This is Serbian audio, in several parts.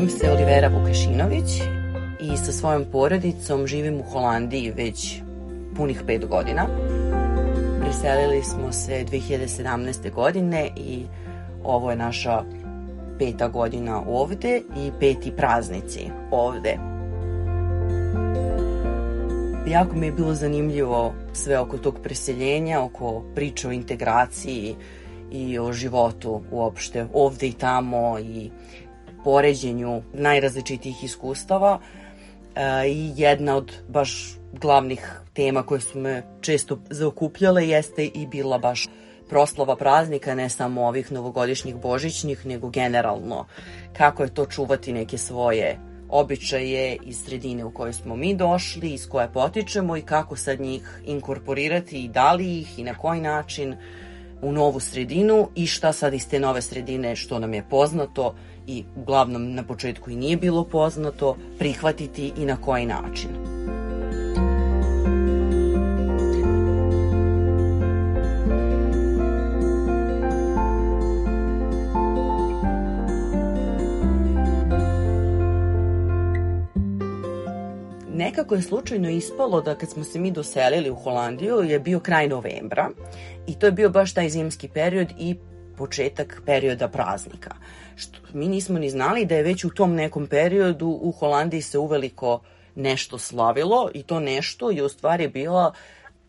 Zovem se Olivera Vukešinović i sa svojom porodicom živim u Holandiji već punih pet godina. Preselili smo se 2017. godine i ovo je naša peta godina ovde i peti praznici ovde. Jako mi je bilo zanimljivo sve oko tog preseljenja, oko priče o integraciji i o životu uopšte ovde i tamo i poređenju najrazličitijih iskustava e, i jedna od baš glavnih tema koje su me često zaokupljale jeste i bila baš proslava praznika, ne samo ovih novogodišnjih božićnih, nego generalno kako je to čuvati neke svoje običaje iz sredine u kojoj smo mi došli, iz koje potičemo i kako sad njih inkorporirati i da li ih i na koji način u novu sredinu i šta sad iz te nove sredine što nam je poznato i uglavnom na početku i nije bilo poznato prihvatiti i na koji način. Nekako je slučajno ispalo da kad smo se mi doselili u Holandiju je bio kraj novembra i to je bio baš taj zimski period i početak perioda praznika. Što mi nismo ni znali da je već u tom nekom periodu u Holandiji se uveliko nešto slavilo i to nešto je u stvari bila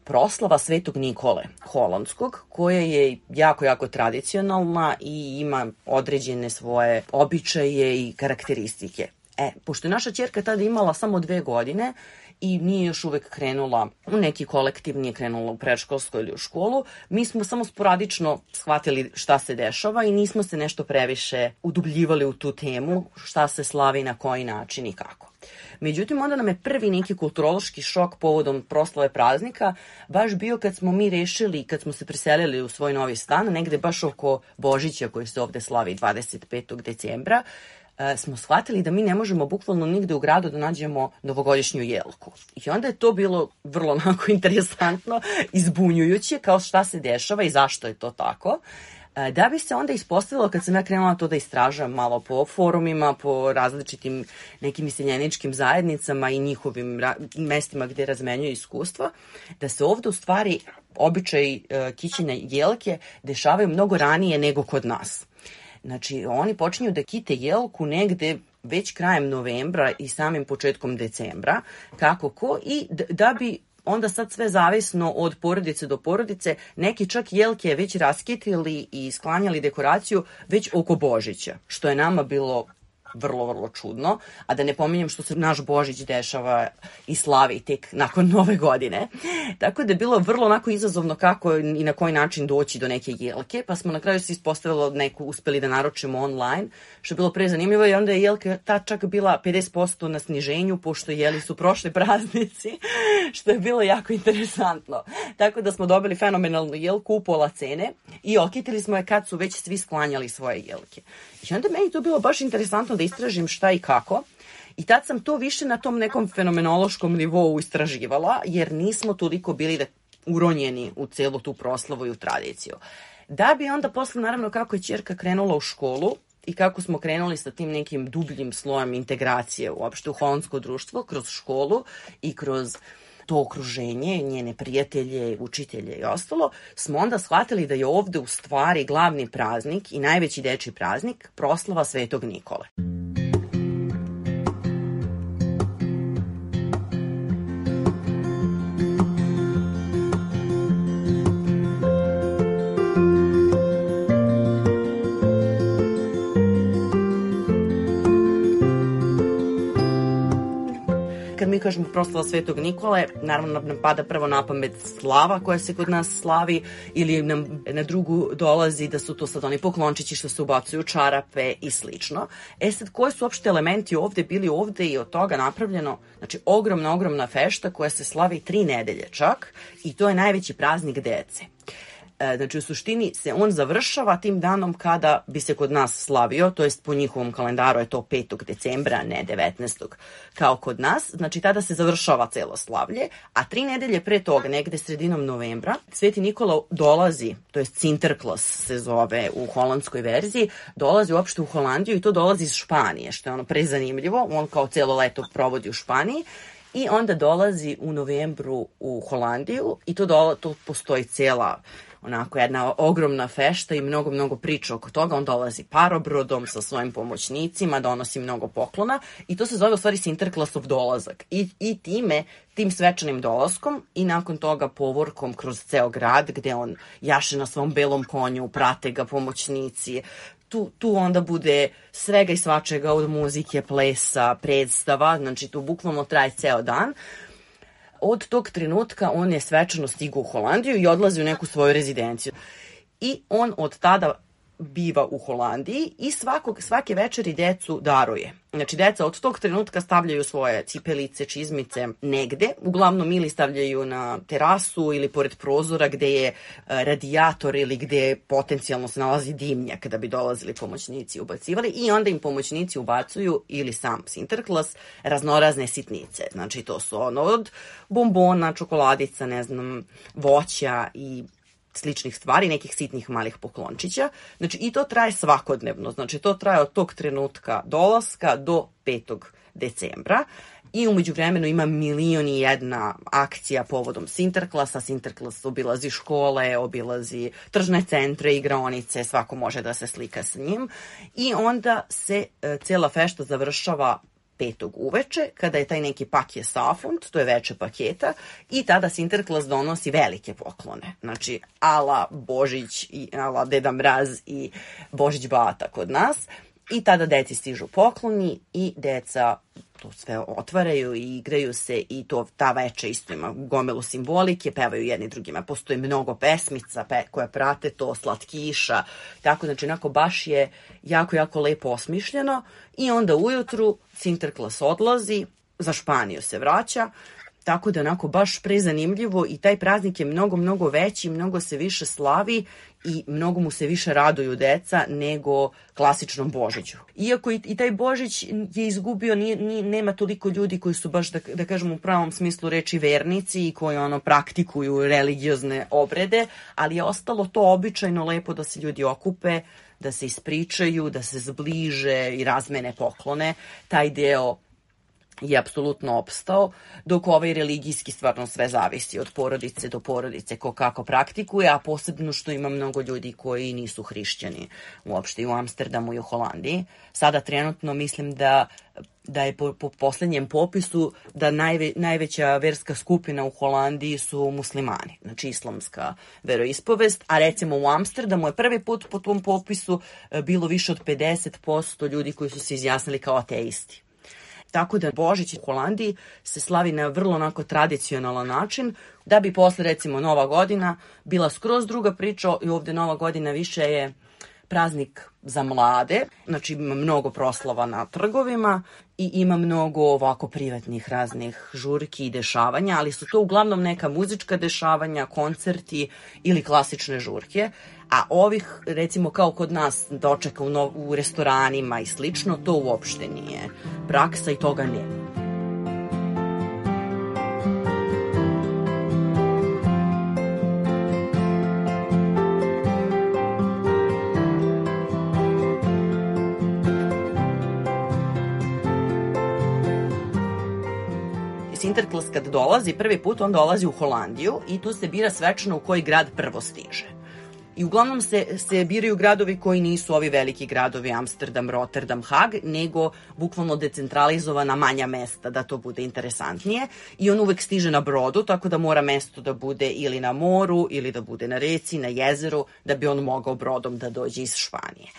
proslava Svetog Nikole holandskog, koja je jako, jako tradicionalna i ima određene svoje običaje i karakteristike. E, pošto je naša čerka tada imala samo dve godine i nije još uvek krenula u neki kolektiv, nije krenula u predškolsko ili u školu, mi smo samo sporadično shvatili šta se dešava i nismo se nešto previše udubljivali u tu temu, šta se slavi, na koji način i kako. Međutim, onda nam je prvi neki kulturološki šok povodom proslave praznika baš bio kad smo mi rešili, kad smo se preselili u svoj novi stan, negde baš oko Božića koji se ovde slavi 25. decembra, smo shvatili da mi ne možemo bukvalno nigde u gradu da nađemo novogodišnju jelku. I onda je to bilo vrlo onako interesantno, izbunjujuće kao šta se dešava i zašto je to tako. E, da bi se onda ispostavilo kad sam ja krenula to da istražam malo po forumima, po različitim nekim iseljeničkim zajednicama i njihovim mestima gde razmenjuju iskustva, da se ovde u stvari običaj e, kićenja jelke dešavaju mnogo ranije nego kod nas. Znači, oni počinju da kite jelku negde već krajem novembra i samim početkom decembra, kako ko, i da bi onda sad sve zavisno od porodice do porodice, neki čak jelke već raskitili i sklanjali dekoraciju već oko Božića, što je nama bilo vrlo, vrlo čudno, a da ne pominjem što se naš Božić dešava i slavi tek nakon nove godine. Tako da je bilo vrlo onako izazovno kako i na koji način doći do neke jelke, pa smo na kraju se ispostavilo neku uspeli da naročimo online, što je bilo pre zanimljivo i onda je jelka ta čak bila 50% na sniženju, pošto jeli su prošli praznici, što je bilo jako interesantno. Tako da smo dobili fenomenalnu jelku u pola cene i okitili smo je kad su već svi sklanjali svoje jelke. I onda meni to bilo baš interesantno da istražim šta i kako. I tad sam to više na tom nekom fenomenološkom nivou istraživala, jer nismo toliko bili da uronjeni u celu tu proslavu i u tradiciju. Da bi onda posle, naravno, kako je čerka krenula u školu, i kako smo krenuli sa tim nekim dubljim slojem integracije uopšte u holandsko društvo kroz školu i kroz to okruženje, njene prijatelje, učitelje i ostalo, smo onda shvatili da je ovde u stvari glavni praznik i najveći deči praznik proslava Svetog Nikole. kad kažemo proslava Svetog Nikole, naravno nam pada prvo na pamet slava koja se kod nas slavi ili nam na drugu dolazi da su to sad oni poklončići što se ubacuju čarape i slično. E sad, koji su uopšte elementi ovde bili ovde i od toga napravljeno, znači ogromna, ogromna fešta koja se slavi tri nedelje čak i to je najveći praznik dece. E, znači u suštini se on završava tim danom kada bi se kod nas slavio, to jest po njihovom kalendaru je to 5. decembra, ne 19. kao kod nas, znači tada se završava celo slavlje, a tri nedelje pre toga, negde sredinom novembra, Sveti Nikola dolazi, to jest Sinterklas se zove u holandskoj verziji, dolazi uopšte u Holandiju i to dolazi iz Španije, što je ono prezanimljivo, on kao celo leto provodi u Španiji, I onda dolazi u novembru u Holandiju i to, dola, to postoji cela onako jedna ogromna fešta i mnogo, mnogo priča oko toga. On dolazi parobrodom sa svojim pomoćnicima, donosi mnogo poklona i to se zove u stvari Sinterklasov dolazak. I, i time, tim svečanim dolaskom i nakon toga povorkom kroz ceo grad gde on jaše na svom belom konju, prate ga pomoćnici, tu, tu onda bude svega i svačega od muzike, plesa, predstava, znači tu bukvalno traje ceo dan od tog trenutka on je svečano stigao u Holandiju i odlazi u neku svoju rezidenciju. I on od tada biva u Holandiji i svakog, svake večeri decu daruje. Znači, deca od tog trenutka stavljaju svoje cipelice, čizmice negde, uglavnom ili stavljaju na terasu ili pored prozora gde je e, radijator ili gde potencijalno se nalazi dimnjak da bi dolazili pomoćnici i ubacivali i onda im pomoćnici ubacuju ili sam Sinterklas raznorazne sitnice. Znači, to su ono od bombona, čokoladica, ne znam, voća i sličnih stvari, nekih sitnih malih poklončića. Znači i to traje svakodnevno. Znači to traje od tog trenutka dolaska do 5. decembra i umeđu vremenu ima milion i jedna akcija povodom Sinterklasa. Sinterklas obilazi škole, obilazi tržne centre, igraonice, svako može da se slika sa njim. I onda se e, cela fešta završava petog uveče, kada je taj neki pakje safund, to je veče paketa, i tada Sinterklas donosi velike poklone. Znači, ala Božić i ala Deda Mraz i Božić Bata kod nas. I tada deci stižu pokloni i deca to sve otvaraju i igraju se i to ta veče isto ima gomilu simbolike, pevaju jedni drugima. Postoji mnogo pesmica pe, koje prate to, slatkiša, tako znači onako baš je jako, jako lepo osmišljeno i onda ujutru Sinterklas odlazi, za Španiju se vraća, tako da onako baš prezanimljivo i taj praznik je mnogo, mnogo veći, mnogo se više slavi i mnogo mu se više raduju deca nego klasičnom Božiću. Iako i, i taj Božić je izgubio, ni, ni, nema toliko ljudi koji su baš, da, da kažem u pravom smislu reči, vernici i koji ono praktikuju religiozne obrede, ali je ostalo to običajno lepo da se ljudi okupe, da se ispričaju, da se zbliže i razmene poklone. Taj deo je apsolutno opstao, dok ovaj religijski stvarno sve zavisi od porodice do porodice, ko kako praktikuje, a posebno što ima mnogo ljudi koji nisu hrišćani uopšte i u Amsterdamu i u Holandiji. Sada trenutno mislim da da je po, po poslednjem popisu da najve, najveća verska skupina u Holandiji su muslimani, znači islamska veroispovest, a recimo u Amsterdamu je prvi put po tom popisu e, bilo više od 50% ljudi koji su se izjasnili kao ateisti. Tako da Božić u Holandiji se slavi na vrlo onako tradicionalan način, da bi posle recimo Nova godina bila skroz druga priča i ovde Nova godina više je praznik za mlade, znači ima mnogo proslava na trgovima i ima mnogo ovako privatnih raznih žurki i dešavanja, ali su to uglavnom neka muzička dešavanja, koncerti ili klasične žurke, a ovih recimo kao kod nas dočeka u, no, u restoranima i slično, to uopšte nije praksa i toga nema. Sinterklas kad dolazi prvi put, on dolazi u Holandiju i tu se bira svečano u koji grad prvo stiže. I uglavnom se, se biraju gradovi koji nisu ovi veliki gradovi Amsterdam, Rotterdam, Hag, nego bukvalno decentralizovana manja mesta da to bude interesantnije. I on uvek stiže na brodu, tako da mora mesto da bude ili na moru, ili da bude na reci, na jezeru, da bi on mogao brodom da dođe iz Španije.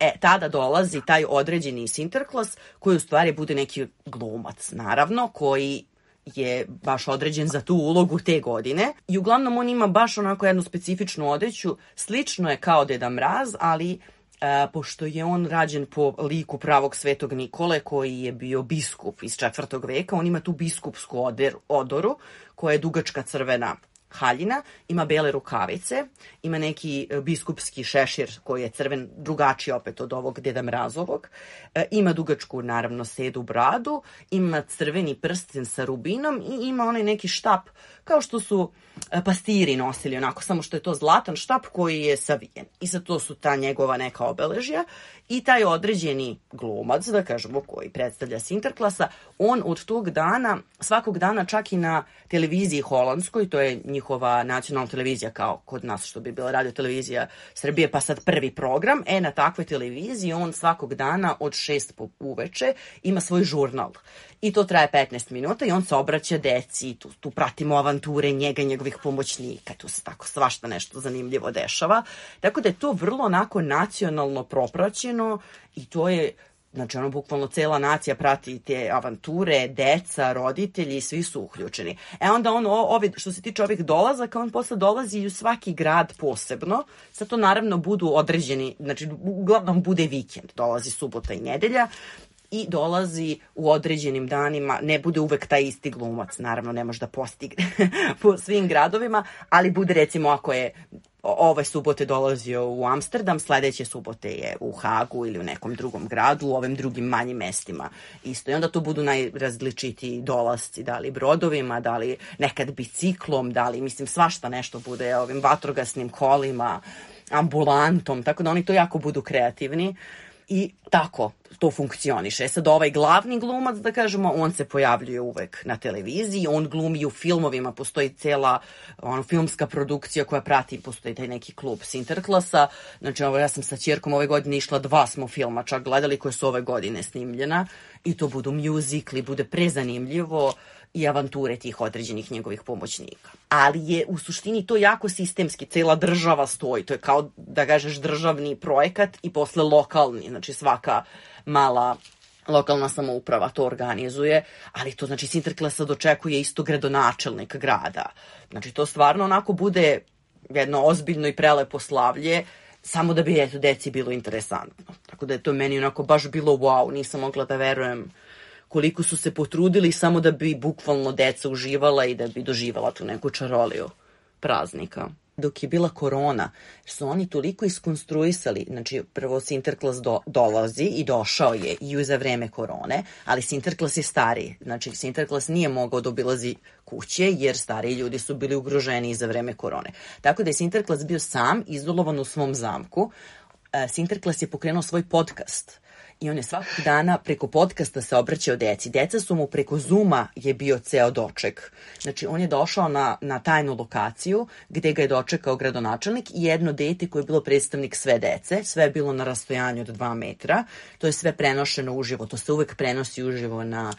E, tada dolazi taj određeni Sinterklas koji u stvari bude neki glumac, naravno, koji je baš određen za tu ulogu te godine. I uglavnom on ima baš onako jednu specifičnu odeću, slično je kao Deda Mraz, ali E, pošto je on rađen po liku pravog svetog Nikole koji je bio biskup iz četvrtog veka, on ima tu biskupsku odoru koja je dugačka crvena haljina, ima bele rukavice, ima neki e, biskupski šešir koji je crven, drugačiji opet od ovog Deda Mrazovog, e, ima dugačku, naravno, sedu bradu, ima crveni prsten sa rubinom i ima onaj neki štap, kao što su e, pastiri nosili, onako, samo što je to zlatan štap koji je savijen. I sad to su ta njegova neka obeležja i taj određeni glumac, da kažemo, koji predstavlja Sinterklasa, on od tog dana, svakog dana čak i na televiziji holandskoj, to je njihova nacionalna televizija kao kod nas što bi bila radio televizija Srbije, pa sad prvi program, e na takvoj televiziji on svakog dana od šest po uveče ima svoj žurnal. I to traje 15 minuta i on se obraća deci, tu, tu pratimo avanture njega i njegovih pomoćnika, tu se tako svašta nešto zanimljivo dešava. Tako da je to vrlo onako nacionalno propraćeno i to je Znači, ono, bukvalno cela nacija prati te avanture, deca, roditelji, svi su uključeni. E onda on, ovi, što se tiče ovih dolazaka, on posle dolazi i u svaki grad posebno. Sad to naravno budu određeni, znači, uglavnom bude vikend, dolazi subota i nedelja i dolazi u određenim danima, ne bude uvek taj isti glumac, naravno ne može da postigne po svim gradovima, ali bude recimo ako je ove subote dolazio u Amsterdam, sledeće subote je u Hagu ili u nekom drugom gradu, u ovim drugim manjim mestima isto. I onda to budu najrazličitiji dolasci, da li brodovima, da li nekad biciklom, da li, mislim, svašta nešto bude ovim vatrogasnim kolima, ambulantom, tako da oni to jako budu kreativni i tako to funkcioniše. Sad ovaj glavni glumac, da kažemo, on se pojavljuje uvek na televiziji, on glumi u filmovima, postoji cela ono, filmska produkcija koja prati, postoji taj neki klub Sinterklasa, znači ovo, ja sam sa čerkom ove godine išla, dva smo filma čak gledali koje su ove godine snimljena. I to budu mjuzikli, bude prezanimljivo, i avanture tih određenih njegovih pomoćnika. Ali je u suštini to jako sistemski, cela država stoji, to je kao da kažeš državni projekat i posle lokalni, znači svaka mala lokalna samouprava to organizuje, ali to znači Sinterklasa dočekuje isto gradonačelnik grada. Znači to stvarno onako bude jedno ozbiljno i prelepo slavlje, samo da bi eto deci bilo interesantno. Tako da je to meni onako baš bilo wow, nisam mogla da verujem koliko su se potrudili samo da bi bukvalno deca uživala i da bi doživala tu neku čaroliju praznika. Dok je bila korona, su oni toliko iskonstruisali, znači prvo Sinterklas do, dolazi i došao je i za vreme korone, ali Sinterklas je stariji, znači Sinterklas nije mogao da obilazi kuće jer stariji ljudi su bili ugroženi za vreme korone. Tako da je Sinterklas bio sam izolovan u svom zamku, e, Sinterklas je pokrenuo svoj podcast i on je svakog dana preko podcasta se obraćao deci. Deca su mu preko Zuma je bio ceo doček. Znači, on je došao na, na tajnu lokaciju gde ga je dočekao gradonačelnik i jedno dete koje je bilo predstavnik sve dece. Sve je bilo na rastojanju od dva metra. To je sve prenošeno uživo. To se uvek prenosi uživo na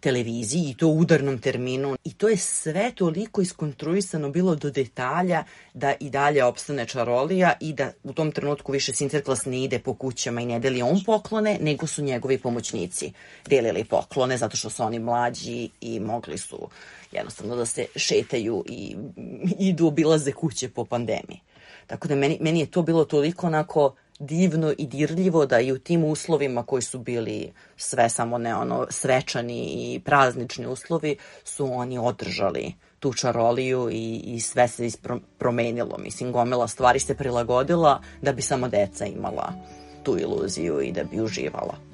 televiziji i to u udarnom terminu i to je sve toliko iskonstruisano bilo do detalja da i dalje opstane čarolija i da u tom trenutku više Sinterklas ne ide po kućama i ne deli on poklone, nego su njegovi pomoćnici delili poklone zato što su oni mlađi i mogli su jednostavno da se šetaju i idu obilaze kuće po pandemiji. Tako da meni, meni je to bilo toliko onako divno i dirljivo da i u tim uslovima koji su bili sve samo ne ono svečani i praznični uslovi su oni održali tu čaroliju i, i sve se promenilo. Mislim, gomila stvari se prilagodila da bi samo deca imala tu iluziju i da bi uživala.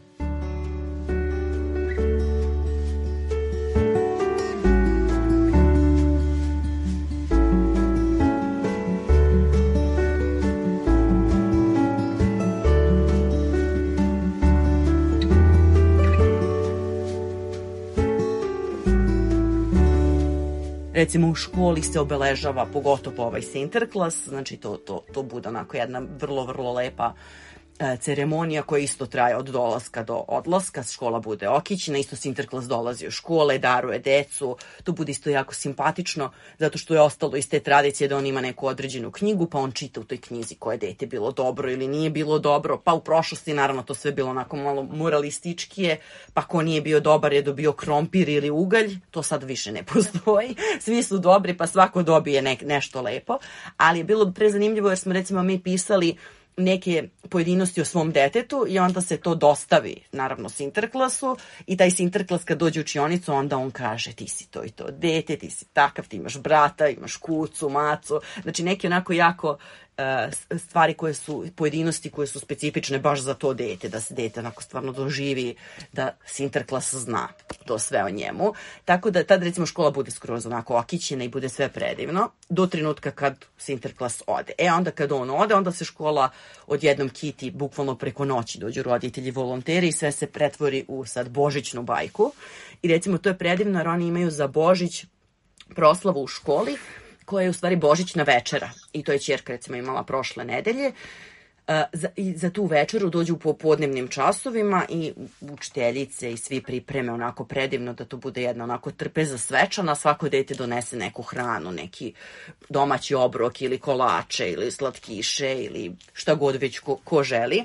Recimo u školi se obeležava pogotovo ovaj Sinterklas, znači to, to, to bude onako jedna vrlo, vrlo lepa ceremonija koja isto traje od dolaska do odlaska, škola bude okićena, isto Sinterklas dolazi u škole, daruje decu, to bude isto jako simpatično, zato što je ostalo iz te tradicije da on ima neku određenu knjigu, pa on čita u toj knjizi koje dete bilo dobro ili nije bilo dobro, pa u prošlosti naravno to sve bilo onako malo moralističkije, pa ko nije bio dobar je dobio krompir ili ugalj, to sad više ne postoji, svi su dobri pa svako dobije ne, nešto lepo, ali je bilo prezanimljivo jer smo recimo mi pisali neke pojedinosti o svom detetu i onda se to dostavi, naravno, Sinterklasu i taj Sinterklas kad dođe u učionicu, onda on kaže ti si to i to dete, ti si takav, ti imaš brata, imaš kucu, macu, znači neki onako jako stvari koje su, pojedinosti koje su specifične baš za to dete, da se dete onako stvarno doživi, da Sinterklas zna to sve o njemu. Tako da tad recimo škola bude skroz onako okićena i bude sve predivno, do trenutka kad Sinterklas ode. E onda kad on ode, onda se škola odjednom kiti, bukvalno preko noći dođu roditelji, volonteri i sve se pretvori u sad božićnu bajku. I recimo to je predivno jer oni imaju za Božić proslavu u školi, koja je u stvari božićna večera i to je čerka recimo imala prošle nedelje. Uh, za, I za tu večeru dođu u popodnevnim časovima i učiteljice i svi pripreme onako predivno da to bude jedna onako trpeza svečana, svako dete donese neku hranu, neki domaći obrok ili kolače ili slatkiše ili šta god već ko, ko želi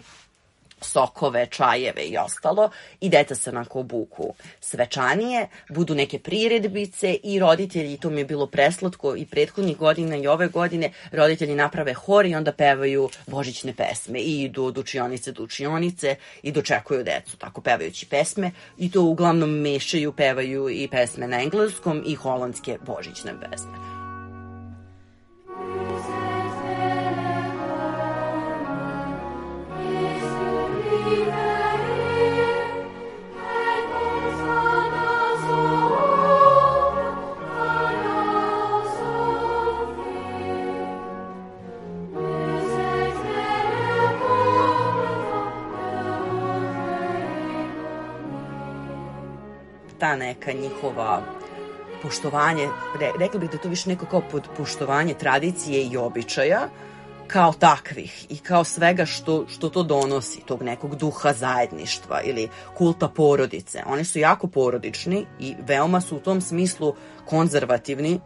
sokove, čajeve i ostalo i deca se onako obuku svečanije, budu neke priredbice i roditelji, to mi je bilo preslatko i prethodnih godina i ove godine, roditelji naprave hor i onda pevaju božićne pesme i idu od učionice do učionice i dočekuju decu, tako pevajući pesme i to uglavnom mešaju, pevaju i pesme na engleskom i holandske božićne pesme. Neka njihova poštovanje, re, rekla bih da to više neko kao pod poštovanje tradicije i običaja, kao takvih i kao svega što, što to donosi, tog nekog duha zajedništva ili kulta porodice. Oni su jako porodični i veoma su u tom smislu konzervativni,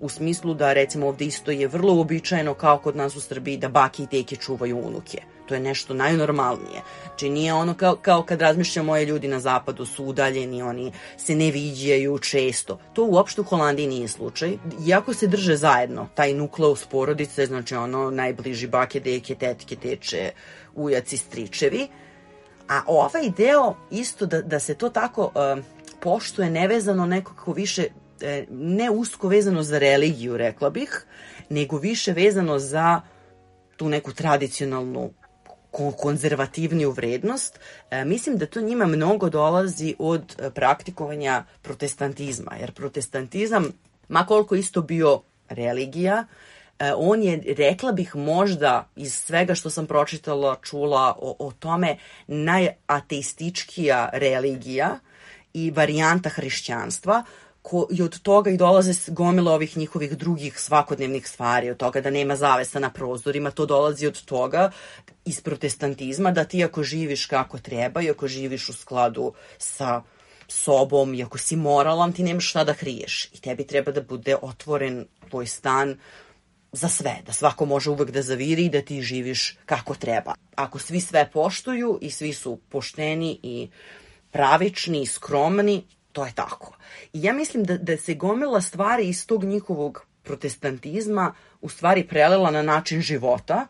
u smislu da recimo ovde isto je vrlo uobičajeno kao kod nas u Srbiji da baki i teke čuvaju unuke to je nešto najnormalnije. Znači nije ono kao, kao kad razmišljam moje ljudi na zapadu su udaljeni, oni se ne viđaju često. To uopšte u Holandiji nije slučaj. Iako se drže zajedno, taj nukleus porodice, znači ono najbliži bake, deke, tetke, teče, ujaci, stričevi, a ovaj deo isto da, da se to tako uh, poštuje nevezano nekako više ne usko vezano za religiju, rekla bih, nego više vezano za tu neku tradicionalnu konzervativniju vrednost, e, mislim da to njima mnogo dolazi od e, praktikovanja protestantizma, jer protestantizam, ma koliko isto bio religija, e, on je, rekla bih možda iz svega što sam pročitala, čula o, o tome, najateističkija religija i varijanta hrišćanstva, ko, i od toga i dolaze gomila ovih njihovih drugih svakodnevnih stvari, od toga da nema zavesa na prozorima, to dolazi od toga iz protestantizma da ti ako živiš kako treba i ako živiš u skladu sa sobom i ako si moralan, ti nemaš šta da hriješ i tebi treba da bude otvoren tvoj stan za sve, da svako može uvek da zaviri i da ti živiš kako treba. Ako svi sve poštuju i svi su pošteni i pravični i skromni, to je tako. I ja mislim da, da se gomila stvari iz tog njihovog protestantizma u stvari prelela na način života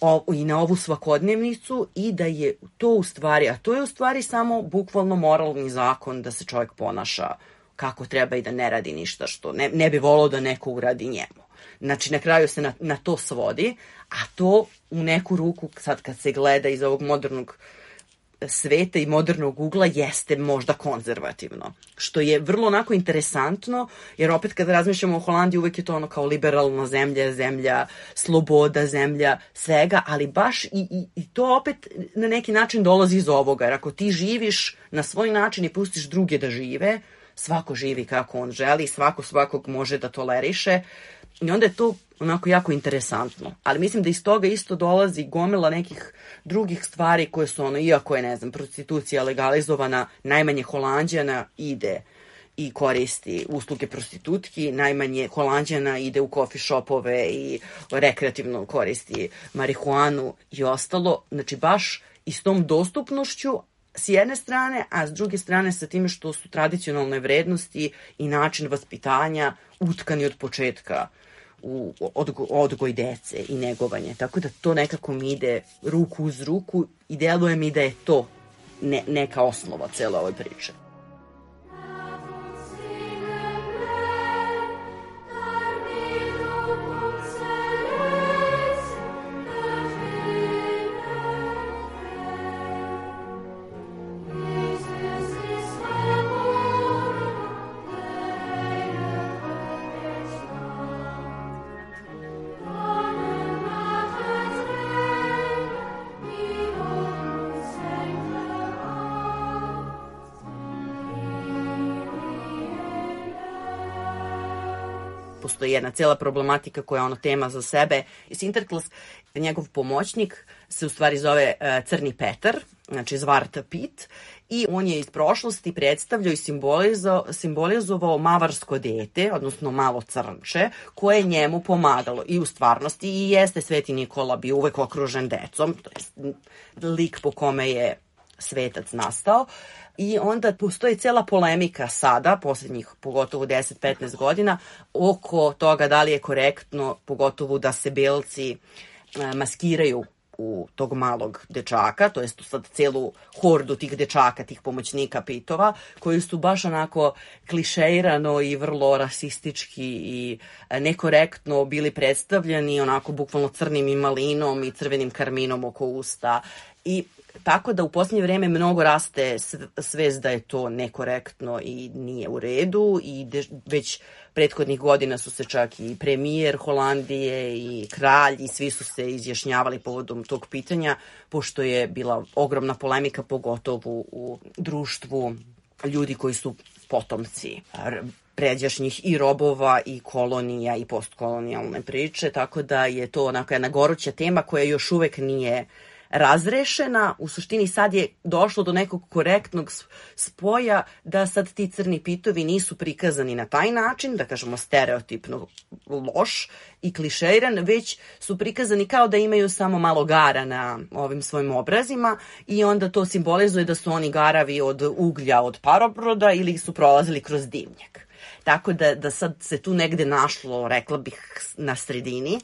o, i na ovu svakodnevnicu i da je to u stvari, a to je u stvari samo bukvalno moralni zakon da se čovjek ponaša kako treba i da ne radi ništa što ne, ne bi volao da neko uradi njemu. Znači, na kraju se na, na to svodi, a to u neku ruku, sad kad se gleda iz ovog modernog uh, sveta i modernog ugla jeste možda konzervativno. Što je vrlo onako interesantno, jer opet kada razmišljamo o Holandiji uvek je to ono kao liberalna zemlja, zemlja sloboda, zemlja svega, ali baš i, i, i to opet na neki način dolazi iz ovoga, jer ako ti živiš na svoj način i pustiš druge da žive, svako živi kako on želi, svako svakog može da toleriše i onda je to onako jako interesantno. Ali mislim da iz toga isto dolazi gomila nekih drugih stvari koje su ono, iako je, ne znam, prostitucija legalizovana, najmanje holandjana ide i koristi usluge prostitutki, najmanje holandjana ide u coffee shopove i rekreativno koristi marihuanu i ostalo. Znači baš i s tom dostupnošću s jedne strane, a s druge strane sa time što su tradicionalne vrednosti i način vaspitanja utkani od početka u odgo, odgoj dece i negovanje. Tako da to nekako mi ide ruku uz ruku i deluje mi da je to ne, neka osnova cele ove priče. Postoji jedna cela problematika koja je ono tema za sebe. Sinterklas, njegov pomoćnik, se u stvari zove uh, Crni Petar, znači Zvarta Pit, i on je iz prošlosti predstavljao i simbolizo, simbolizovao mavarsko dete, odnosno malo crnče, koje je njemu pomagalo i u stvarnosti i jeste Sveti Nikola bio uvek okružen decom, to je lik po kome je svetac nastao. I onda postoji cela polemika sada, poslednjih pogotovo 10-15 godina, oko toga da li je korektno, pogotovo da se belci e, maskiraju u tog malog dečaka, to jest sad celu hordu tih dečaka, tih pomoćnika pitova, koji su baš onako klišeirano i vrlo rasistički i nekorektno bili predstavljeni onako bukvalno crnim i malinom i crvenim karminom oko usta. I Tako da u posljednje vreme mnogo raste svest da je to nekorektno i nije u redu i već prethodnih godina su se čak i premijer Holandije i kralj i svi su se izjašnjavali povodom tog pitanja, pošto je bila ogromna polemika, pogotovo u društvu ljudi koji su potomci pređašnjih i robova i kolonija i postkolonijalne priče, tako da je to onako jedna goruća tema koja još uvek nije uh, razrešena. U suštini sad je došlo do nekog korektnog spoja da sad ti crni pitovi nisu prikazani na taj način, da kažemo stereotipno loš i klišeiran, već su prikazani kao da imaju samo malo gara na ovim svojim obrazima i onda to simbolizuje da su oni garavi od uglja od parobroda ili su prolazili kroz dimnjak. Tako da, da sad se tu negde našlo, rekla bih, na sredini,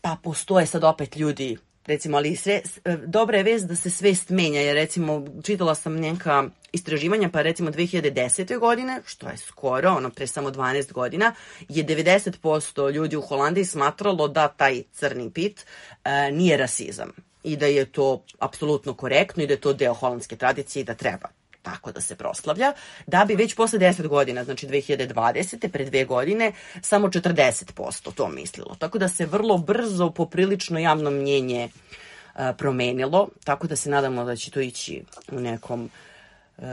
pa postoje sad opet ljudi recimo, ali sve, e, dobra je vest da se svest menja, jer recimo čitala sam neka istraživanja, pa recimo 2010. godine, što je skoro, ono pre samo 12 godina, je 90% ljudi u Holandiji smatralo da taj crni pit e, nije rasizam i da je to apsolutno korektno i da je to deo holandske tradicije i da treba tako da se proslavlja, da bi već posle 10 godina, znači 2020. pre dve godine, samo 40% to mislilo. Tako da se vrlo brzo poprilično javno mnjenje promenilo, tako da se nadamo da će to ići u nekom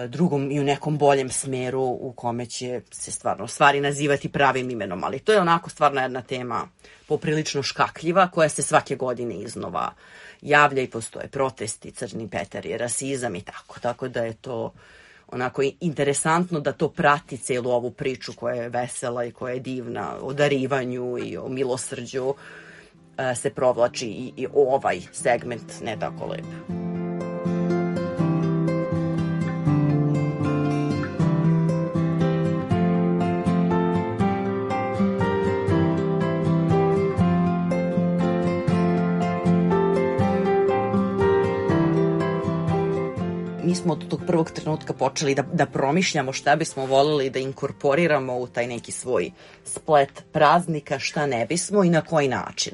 drugom i u nekom boljem smeru u kome će se stvarno stvari nazivati pravim imenom, ali to je onako stvarno jedna tema poprilično škakljiva koja se svake godine iznova javlja i postoje protesti, crni petar je rasizam i tako. Tako da je to onako interesantno da to prati celu ovu priču koja je vesela i koja je divna o darivanju i o milosrđu e, se provlači i, i ovaj segment ne tako lep. Mi smo od tog prvog trenutka počeli da, da promišljamo šta bismo volili da inkorporiramo u taj neki svoj splet praznika, šta ne bismo i na koji način.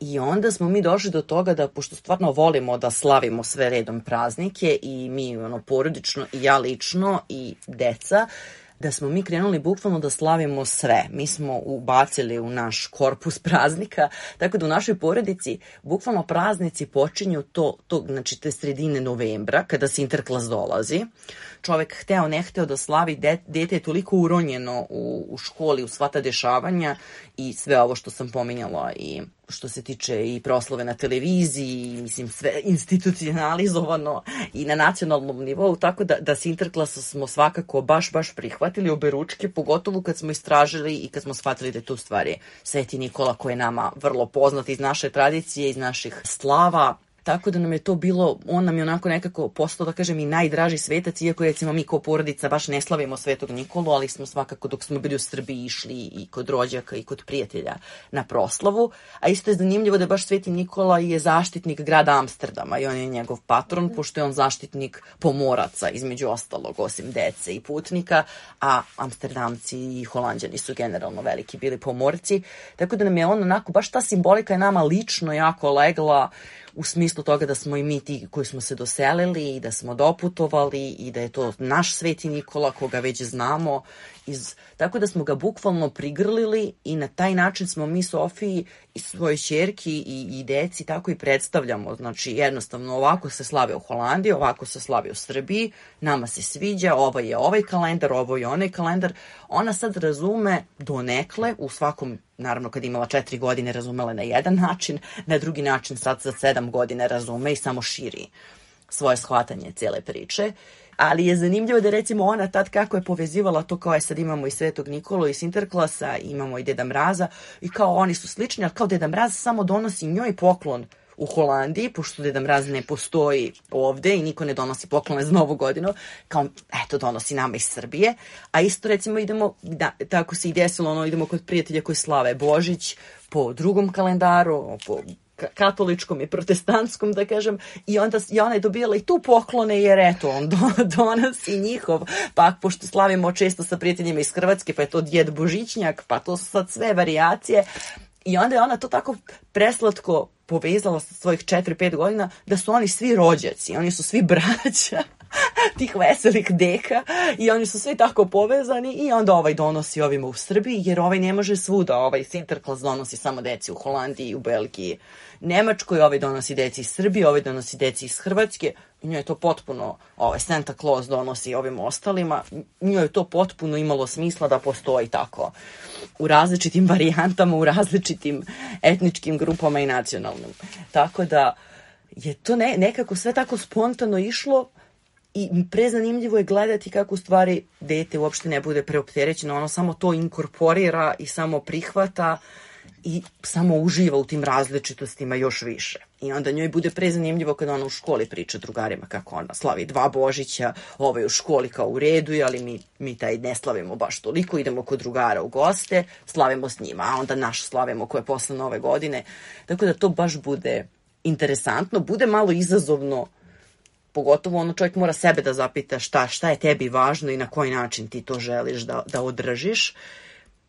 I onda smo mi došli do toga da, pošto stvarno volimo da slavimo sve redom praznike i mi ono, porodično i ja lično i deca, da smo mi krenuli bukvalno da slavimo sve. Mi smo ubacili u naš korpus praznika, tako da u našoj porodici bukvalno praznici počinju to, to znači te sredine novembra, kada Sinterklas dolazi. Čovek hteo, ne hteo da slavi, de, dete je toliko uronjeno u, u školi, u sva ta dešavanja i sve ovo što sam pominjala i što se tiče i proslove na televiziji, mislim sve institucionalizovano i na nacionalnom nivou, tako da, da Sinterklasa smo svakako baš, baš prihvatili obe ručke, pogotovo kad smo istražili i kad smo shvatili da je to stvari Sveti Nikola koji je nama vrlo poznat iz naše tradicije, iz naših slava, Tako da nam je to bilo, on nam je onako nekako postao, da kažem, i najdraži svetac, iako recimo mi kao porodica baš ne slavimo Svetog Nikolu, ali smo svakako dok smo bili u Srbiji išli i kod rođaka i kod prijatelja na proslavu. A isto je zanimljivo da baš Sveti Nikola je zaštitnik grada Amsterdama i on je njegov patron, pošto je on zaštitnik pomoraca, između ostalog, osim dece i putnika, a Amsterdamci i Holandjani su generalno veliki bili pomorci. Tako da nam je on onako, baš ta simbolika je nama lično jako legla u smislu toga da smo i mi ti koji smo se doselili i da smo doputovali i da je to naš Sveti Nikola koga već znamo. Iz, tako da smo ga bukvalno prigrlili i na taj način smo mi Sofiji i svoje čerki i, i deci tako i predstavljamo. Znači jednostavno ovako se slave u Holandiji, ovako se slave u Srbiji, nama se sviđa, ovo je ovaj kalendar, ovo je onaj kalendar. Ona sad razume donekle u svakom naravno kad imala četiri godine razumela na jedan način, na drugi način sad za sedam godine razume i samo širi svoje shvatanje cele priče. Ali je zanimljivo da recimo ona tad kako je povezivala to kao je sad imamo i Svetog Nikolu i Sinterklasa, imamo i Deda Mraza i kao oni su slični, ali kao Deda Mraz samo donosi njoj poklon u Holandiji, pošto Deda Mraz ne postoji ovde i niko ne donosi poklone za novu godinu, kao, eto, donosi nama iz Srbije. A isto, recimo, idemo, da, tako se i desilo, ono, idemo kod prijatelja koji slave Božić po drugom kalendaru, po katoličkom i protestantskom, da kažem, i onda i ona je dobijala i tu poklone, jer eto, on do, donosi njihov, pa pošto slavimo često sa prijateljima iz Hrvatske, pa je to djed Božićnjak, pa to su sad sve variacije, I onda je ona to tako preslatko povezala sa svojih 4-5 godina da su oni svi rođaci, oni su svi braća tih veselih deka i oni su svi tako povezani i onda ovaj donosi ovima u Srbiji jer ovaj ne može svuda, ovaj Sinterklas donosi samo deci u Holandiji, u Belgiji, Nemačkoj, ovaj donosi deci iz Srbije, ovaj donosi deci iz Hrvatske, njoj je to potpuno, ovaj Santa Claus donosi ovim ostalima, njoj je to potpuno imalo smisla da postoji tako u različitim varijantama, u različitim etničkim grupama i nacionalnim. Tako da je to ne, nekako sve tako spontano išlo i prezanimljivo je gledati kako u stvari dete uopšte ne bude preopterećeno, ono samo to inkorporira i samo prihvata i samo uživa u tim različitostima još više. I onda njoj bude prezanimljivo kada ona u školi priča drugarima kako ona slavi dva Božića, ovaj u školi kao u redu, ali mi, mi taj ne slavimo baš toliko, idemo kod drugara u goste, slavimo s njima, a onda naš slavimo koje posle nove godine. Tako da to baš bude interesantno, bude malo izazovno pogotovo ono čovjek mora sebe da zapita šta, šta je tebi važno i na koji način ti to želiš da, da održiš.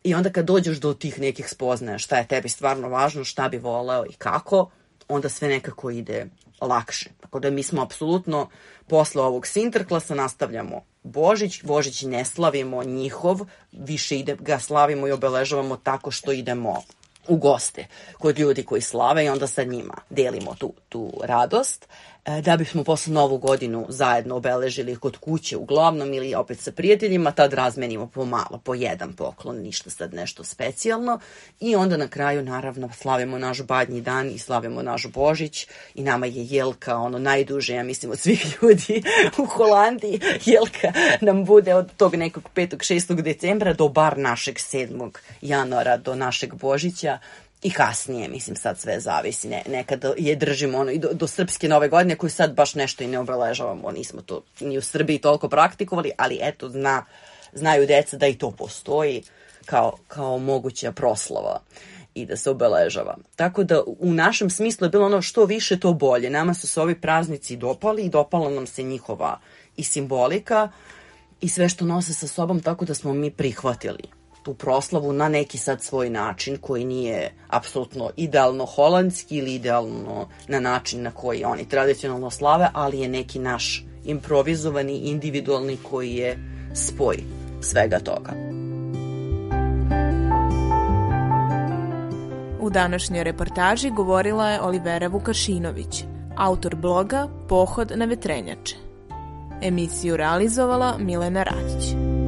I onda kad dođeš do tih nekih spoznaja šta je tebi stvarno važno, šta bi voleo i kako, onda sve nekako ide lakše. Tako da mi smo apsolutno posle ovog Sinterklasa nastavljamo Božić, Božić ne slavimo njihov, više ide, ga slavimo i obeležavamo tako što idemo u goste kod ljudi koji slave i onda sa njima delimo tu, tu radost. E, da bismo posle novu godinu zajedno obeležili kod kuće uglavnom ili opet sa prijateljima, tad razmenimo po malo, po jedan poklon, ništa sad nešto specijalno i onda na kraju naravno slavimo naš badnji dan i slavimo naš Božić i nama je Jelka ono najduže, ja mislim, od svih ljudi u Holandiji. Jelka nam bude od tog nekog 5. 6. decembra do bar našeg 7. januara do našeg Božića i kasnije, mislim sad sve zavisi, ne, nekad je držimo ono i do, do srpske nove godine koju sad baš nešto i ne obeležavamo, nismo to ni u Srbiji toliko praktikovali, ali eto zna, znaju deca da i to postoji kao, kao moguća proslava i da se obeležava. Tako da u našem smislu je bilo ono što više to bolje. Nama su se ovi praznici dopali i dopala nam se njihova i simbolika i sve što nose sa sobom tako da smo mi prihvatili tu proslavu na neki sad svoj način koji nije apsolutno idealno holandski ili idealno na način na koji oni tradicionalno slave, ali je neki naš improvizovani, individualni koji je spoj svega toga. U današnjoj reportaži govorila je Olivera Vukašinović, autor bloga Pohod na vetrenjače. Emisiju realizovala Milena Radić.